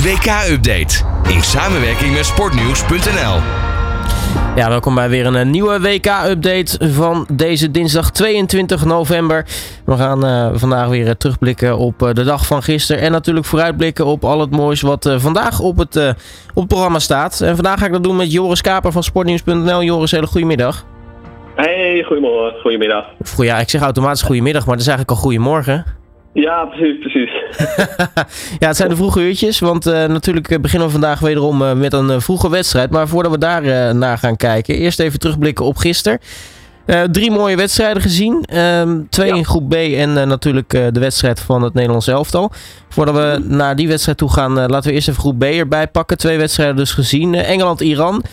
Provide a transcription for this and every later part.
WK-update in samenwerking met sportnieuws.nl. Ja, welkom bij weer een eh, nieuwe WK-update van deze dinsdag 22 november. We gaan uh, vandaag weer uh, terugblikken op uh, de dag van gisteren. En natuurlijk vooruitblikken op al het moois wat vandaag op het, op het programma staat. En vandaag ga ik dat doen met Joris Kaper van sportnieuws.nl. Joris, hele goedemiddag. Hey, goedemorgen, goedemiddag. Of, ja, ik zeg automatisch goedemiddag, maar dat is eigenlijk al goedemorgen. Ja, precies, precies. ja, het zijn de vroege uurtjes, want uh, natuurlijk beginnen we vandaag wederom uh, met een uh, vroege wedstrijd. Maar voordat we daar naar gaan kijken, eerst even terugblikken op gisteren. drie mooie wedstrijden gezien. Ehm, twee ja. in groep B en natuurlijk de wedstrijd van het Nederlands elftal. Voordat we naar die wedstrijd toe gaan, laten we eerst even groep B erbij pakken. Twee wedstrijden dus gezien. Engeland-Iran,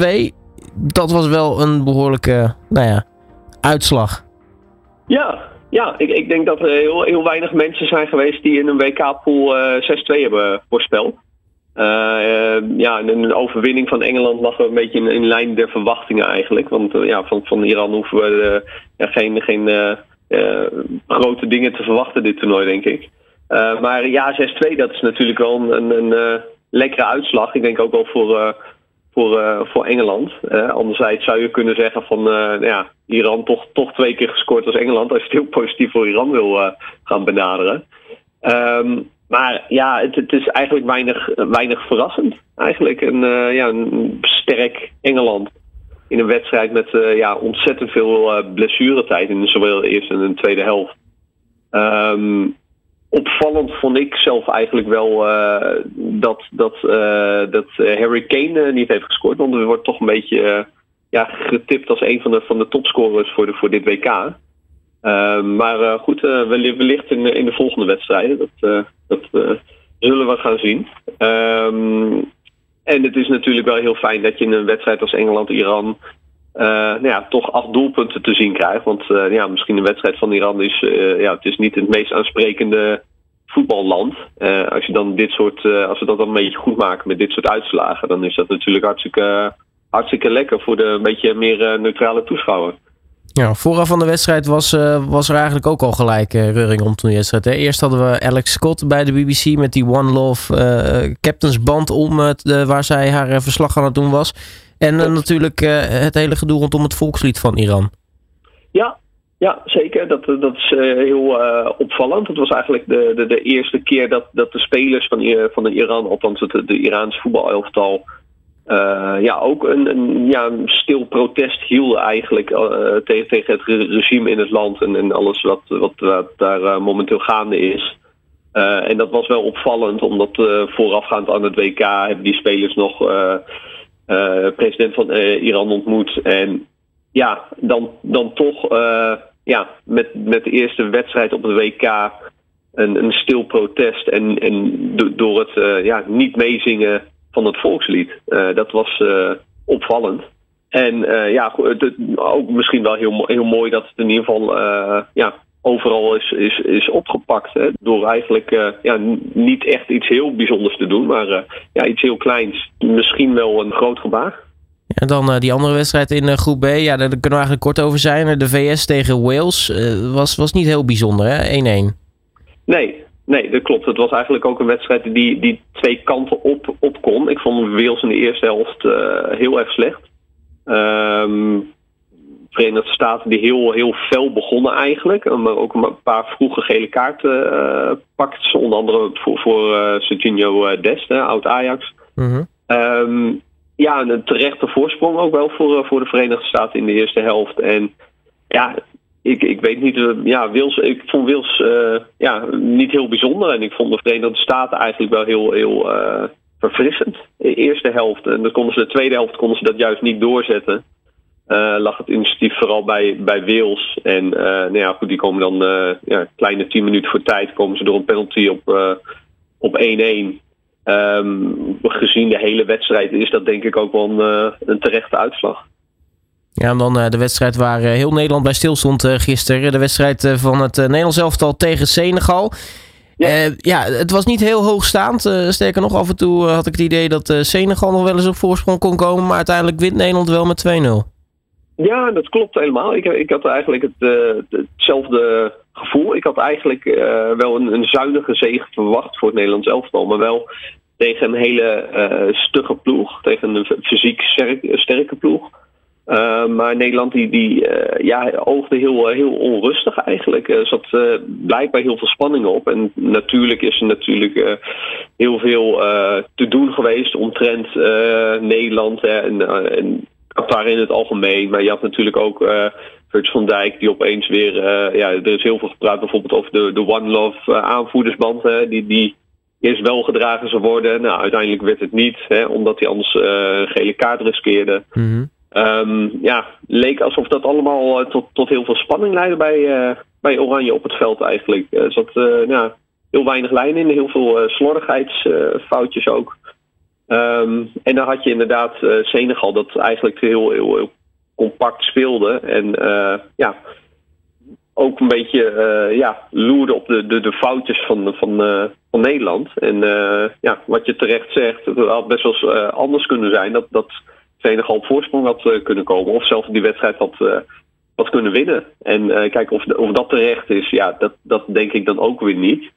6-2. Dat was wel een behoorlijke, nou ja, uitslag. Ja, ja, ik, ik denk dat er heel, heel weinig mensen zijn geweest die in een WK-pool uh, 6-2 hebben voorspeld. Uh, ja, een overwinning van Engeland lag een beetje in, lijn der verwachtingen eigenlijk. Want ja, van, van Iran hoeven we ja, geen, geen grote dingen te verwachten dit toernooi, denk ik. maar ja, 6-2, dat is natuurlijk wel een, een, een lekkere uitslag. Ik denk ook wel voor voor, uh, voor Engeland. Uh, anderzijds zou je kunnen zeggen van uh, nou ja, Iran toch, toch twee keer gescoord als Engeland. Als je het heel positief voor Iran wil gaan benaderen. Um, maar ja, het, het, is eigenlijk weinig, weinig verrassend. Eigenlijk een, ja, sterk Engeland. In een wedstrijd met ja, ontzettend veel blessuretijd in zowel de eerste en de tweede helft. Um, opvallend vond ik zelf eigenlijk wel uh, dat, dat, uh, dat Harry Kane niet heeft gescoord. Want er wordt toch een beetje ja, getipt als een van de, van de topscorers voor, de, voor dit WK. maar goed, wellicht in, in de volgende wedstrijden. Dat, dat zullen we gaan zien. Um, en het is natuurlijk wel heel fijn dat je in een wedstrijd als Engeland-Iran uh, nou ja, toch acht doelpunten te zien krijgt. Want uh, ja, misschien de wedstrijd van Iran is, uh, ja, het is niet het meest aansprekende voetballand. als je dan dit soort, als we dat dan een beetje goed maken met dit soort uitslagen, dan is dat natuurlijk hartstikke, hartstikke lekker voor de een beetje meer neutrale toeschouwer. Ja, vooraf van de wedstrijd was, was er eigenlijk ook al gelijk reuring om toen de wedstrijd. Eerst hadden we Alex Scott bij de BBC met die One Love Captain's band om, waar zij haar verslag aan het doen was. En uh, natuurlijk uh, het hele gedoe rondom het volkslied van Iran. Ja, ja zeker. Dat, dat is uh, heel opvallend. Het was eigenlijk de, de, de, eerste keer dat, dat de spelers van, van de Iran, althans het de Iraans voetbalelftal, ja, ook een, een, ja, een stil protest hielden eigenlijk tegen, tegen het regime in het land en, en alles wat, wat, wat daar momenteel gaande is. en dat was wel opvallend, omdat voorafgaand aan het WK hebben die spelers nog uh, president van uh, Iran ontmoet. En ja, dan, dan toch uh, ja, met, met de eerste wedstrijd op het WK een, een stil protest. En, en door het ja, niet meezingen van het volkslied. dat was opvallend. En ja, ook misschien wel heel, heel mooi dat het in ieder geval ja, overal is, is, is opgepakt. Hè, door eigenlijk uh, ja, niet echt iets heel bijzonders te doen, maar uh, ja, iets heel kleins. Misschien wel een groot gebaar. En dan uh, die andere wedstrijd in groep B, ja, daar kunnen we eigenlijk kort over zijn. De VS tegen Wales was, was niet heel bijzonder, hè? 1-1. Nee, nee, dat klopt. Het was eigenlijk ook een wedstrijd die, die twee kanten op, op kon. Ik vond Wales in de eerste helft heel erg slecht. Um, Verenigde Staten die heel, heel fel begonnen eigenlijk. Maar ook een paar vroege gele kaarten uh, pakt. Onder andere voor, voor uh, Serginho Dest, oud Ajax. Mm um, ja, een terechte voorsprong ook wel voor, voor de Verenigde Staten in de eerste helft. En ja, ik, ik weet niet, ja, Wils, ik vond Wils ja, niet heel bijzonder. En ik vond de Verenigde Staten eigenlijk wel heel, heel verfrissend. De eerste helft. En dan konden ze de tweede helft konden ze dat juist niet doorzetten. Uh, lag het initiatief vooral bij, bij Wales. En uh, nou ja, goed, die komen dan uh, ja, kleine 10 minuten voor tijd komen ze door een penalty op, op 1-1. Um, ehm, gezien de hele wedstrijd is dat denk ik ook wel een, een terechte uitslag. Ja, en dan de wedstrijd waar heel Nederland bij stilstond gisteren. De wedstrijd van het Nederlands elftal tegen Senegal. Ja. ja, het was niet heel hoogstaand. sterker nog, af en toe had ik het idee dat Senegal nog wel eens op voorsprong kon komen. Maar uiteindelijk wint Nederland wel met 2-0. Ja, dat klopt helemaal. Ik, ik had eigenlijk het, uh, hetzelfde gevoel. Ik had eigenlijk uh, wel een, een, zuinige zege verwacht voor het Nederlands elftal. Maar wel tegen een hele uh, stugge ploeg. Tegen een fysiek sterke ploeg. Maar Nederland die, die ja, oogde heel, heel onrustig eigenlijk. Er zat blijkbaar heel veel spanning op. En natuurlijk is er natuurlijk heel veel te doen geweest omtrent Nederland en, en Qatar in het algemeen. Maar je had natuurlijk ook Virgil van Dijk die opeens weer... ja, er is heel veel gepraat bijvoorbeeld over de, de One Love aanvoerdersband. die, die eerst wel gedragen zou worden. Nou, uiteindelijk werd het niet, hè, omdat hij anders een gele kaart riskeerde. Mm Um, ja, leek alsof dat allemaal uh, tot, tot heel veel spanning leidde bij, uh, bij Oranje op het veld eigenlijk. Er zat uh, ja, heel weinig lijn in, heel veel slordigheidsfoutjes ook. Um, en dan had je inderdaad Senegal dat eigenlijk heel, heel, heel compact speelde. En ja, ook een beetje ja, loerde op de, de, de foutjes van, van, van Nederland. En ja, wat je terecht zegt, het had best wel eens anders kunnen zijn. Dat, dat Senegal op voorsprong had uh, kunnen komen. Of zelfs die wedstrijd had, uh, had kunnen winnen. En uh, kijk, of, of dat terecht is, ja, dat, dat denk ik dan ook weer niet.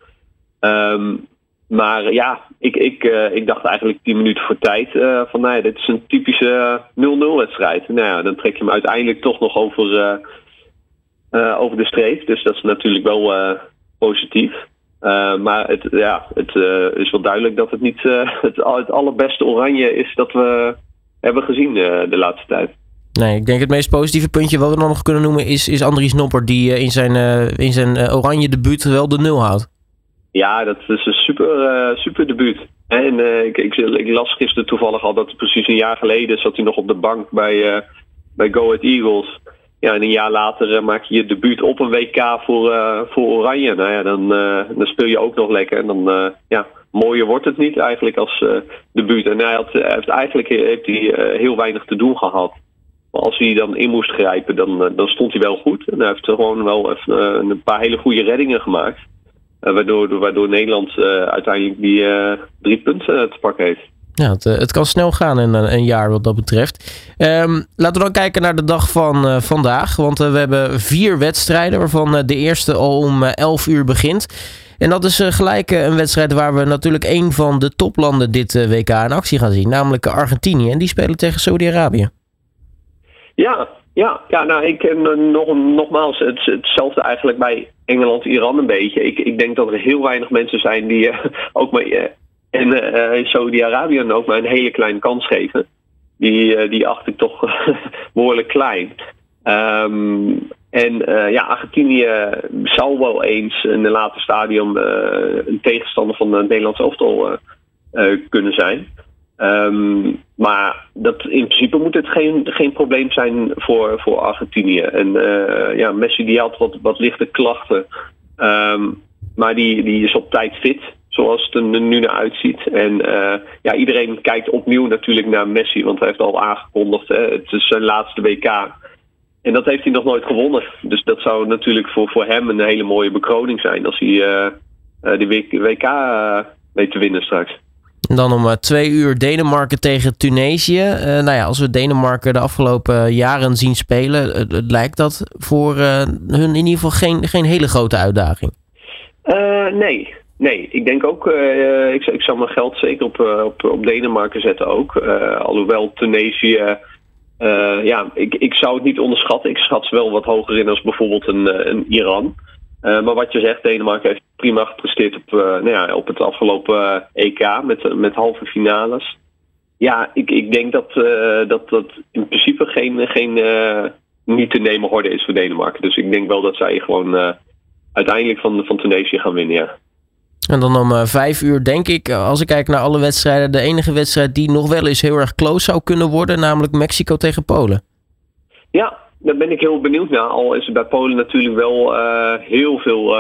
Um, maar ja, ik, ik, ik dacht eigenlijk tien minuten voor tijd van nou dit is een typische 0-0 wedstrijd. Nou ja, dan trek je hem uiteindelijk toch nog over, over de streep. Dus dat is natuurlijk wel positief. maar het, ja, het is wel duidelijk dat het niet het, het allerbeste oranje is dat we hebben gezien eh, de laatste tijd. Nee, ik denk het meest positieve puntje wat we dan nog kunnen noemen is, is Andries Nopper die eh, in zijn, uh, in zijn oranje debuut wel de nul houdt. Ja, dat is een super, uh, super debuut. En uh, ik, ik, ik, las gisteren toevallig al dat precies een jaar geleden zat hij nog op de bank bij, uh, bij Go Ahead Eagles. Ja, en een jaar later maak je je debuut op een WK voor, voor Oranje. Nou ja, dan, dan speel je ook nog lekker. En dan, ja, mooier wordt het niet eigenlijk als debuut. En hij, had, heeft eigenlijk heeft hij, heel weinig te doen gehad. Maar als hij dan in moest grijpen, dan, dan stond hij wel goed. En hij heeft gewoon wel even, een paar hele goede reddingen gemaakt. Waardoor, waardoor Nederland uiteindelijk die drie punten te pakken heeft. Ja, het, het, kan snel gaan in een, jaar wat dat betreft. Um, laten we dan kijken naar de dag van vandaag. Want we hebben vier wedstrijden, waarvan de eerste al om 11 uur begint. En dat is gelijk een wedstrijd waar we natuurlijk een van de toplanden dit WK in actie gaan zien. Namelijk Argentinië. En die spelen tegen Saudi-Arabië. Ja, ja, ja, nou ik ken nog, nogmaals het, hetzelfde eigenlijk bij Engeland-Iran een beetje. Ik, ik denk dat er heel weinig mensen zijn die ook maar en Saudi-Arabië ook maar een hele kleine kans geven. Die, die acht ik toch behoorlijk klein. Um, en uh, ja, Argentinië zou wel eens in een later stadium uh, een tegenstander van het Nederlands elftal uh, kunnen zijn. Um, maar dat, in principe moet het geen, geen probleem zijn voor, voor Argentinië. En ja, Messi die had wat, wat lichte klachten. Um, maar die, die is op tijd fit, zoals het er nu naar uitziet. En ja, iedereen kijkt opnieuw natuurlijk naar Messi, want hij heeft al aangekondigd. Hè, het is zijn laatste WK. En dat heeft hij nog nooit gewonnen. Dus dat zou natuurlijk voor, voor hem een hele mooie bekroning zijn als hij uh, de WK weet te winnen straks. Dan om twee uur Denemarken tegen Tunesië. Uh, nou ja, als we Denemarken de afgelopen jaren zien spelen, het, lijkt dat voor hun in ieder geval geen, geen hele grote uitdaging. nee, Nee, ik denk ook, ik, ik zou mijn geld zeker op, op, op Denemarken zetten ook. alhoewel Tunesië ja, ik, ik zou het niet onderschatten. Ik schat ze wel wat hoger in als bijvoorbeeld een, eh, een Iran. Maar wat je zegt, Denemarken heeft prima gepresteerd op, uh, nou ja, op het afgelopen EK met, met halve finales. Ja, ik, ik denk dat, dat dat in principe geen, geen niet te nemen orde is voor Denemarken. Dus ik denk wel dat zij gewoon uiteindelijk van, van Tunesië gaan winnen, ja. En dan om vijf uur denk ik, eh, als ik kijk naar alle wedstrijden, de enige wedstrijd die nog wel eens heel erg close zou kunnen worden, namelijk Mexico tegen Polen. Ja, daar ben ik heel benieuwd naar. Al is er bij Polen natuurlijk wel uh, heel veel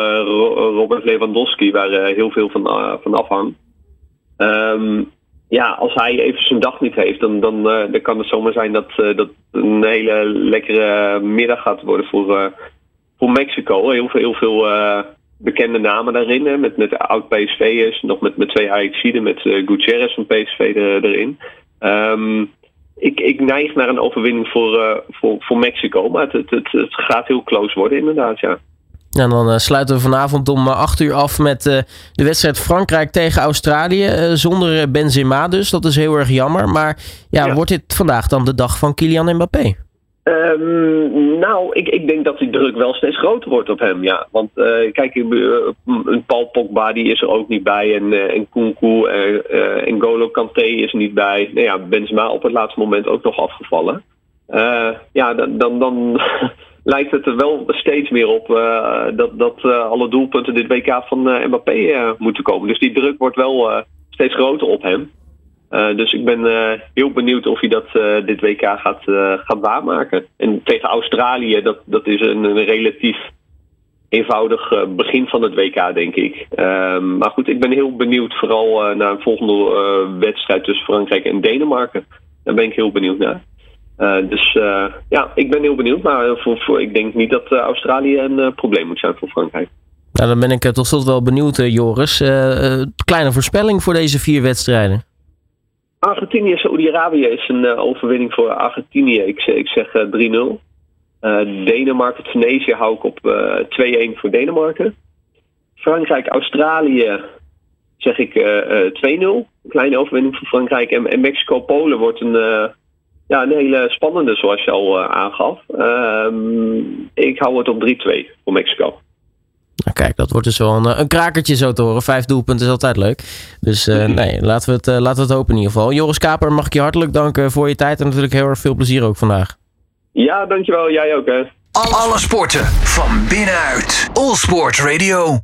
Robert Lewandowski, waar heel veel van, van afhangt. Um, ja, als hij even zijn dag niet heeft, dan, dan, dan kan het zomaar zijn dat dat een hele lekkere middag gaat worden voor, voor Mexico. Heel veel, heel veel bekende namen daarin. Met, met oud PSV'ers, nog met, met twee Ajaxiden, met Gutierrez van PSV er, erin. Um, ik, ik neig naar een overwinning voor, uh, voor, voor Mexico, maar het, het, het, het, gaat heel close worden inderdaad, ja. En dan sluiten we vanavond om 8 uur af met de wedstrijd Frankrijk tegen Australië. zonder Benzema dus, dat is heel erg jammer. Maar ja, ja, wordt dit vandaag dan de dag van Kylian Mbappé? Um, nou, ik, ik denk dat die druk wel steeds groter wordt op hem, ja. Want uh, kijk, een Paul Pogba die is er ook niet bij. En, uh, en Kunku en Golo Kanté is niet bij. Nou ja, Benzema op het laatste moment ook nog afgevallen. ja, dan, dan, dan lijkt het er wel steeds meer op dat, dat alle doelpunten dit WK van Mbappé moeten komen. Dus die druk wordt wel steeds groter op hem. Uh, dus ik ben uh, heel benieuwd of hij dat uh, dit WK gaat, gaat waarmaken. En tegen Australië, dat, dat is een, een relatief eenvoudig begin van het WK, denk ik. Ehm, maar goed, ik ben heel benieuwd vooral naar een volgende wedstrijd tussen Frankrijk en Denemarken. Daar ben ik heel benieuwd naar. dus ja, ik ben heel benieuwd. Maar voor, voor, ik denk niet dat Australië een probleem moet zijn voor Frankrijk. Nou, dan ben ik tot slot wel benieuwd, Joris. kleine voorspelling voor deze vier wedstrijden. Argentinië, Saoedi-Arabië is een uh, overwinning voor Argentinië. Ik, ik zeg uh, 3-0. Uh, Denemarken, Tunesië hou ik op 2-1 voor Denemarken. Frankrijk, Australië zeg ik 2-0. Een kleine overwinning voor Frankrijk. En, en Mexico-Polen wordt een, ja, een hele spannende, zoals je al aangaf. Ehm, ik hou het op 3-2 voor Mexico. Nou, kijk, dat wordt dus wel een, eh, een krakertje zo te horen. Vijf doelpunten is altijd leuk. Dus uh, nee, laten we, het, uh, laten we het hopen in ieder geval. Joris Kaper, mag ik je hartelijk danken voor je tijd. En natuurlijk heel erg veel plezier ook vandaag. Ja, dankjewel. Jij ook hè. Alle sporten van binnenuit. All Sport Radio.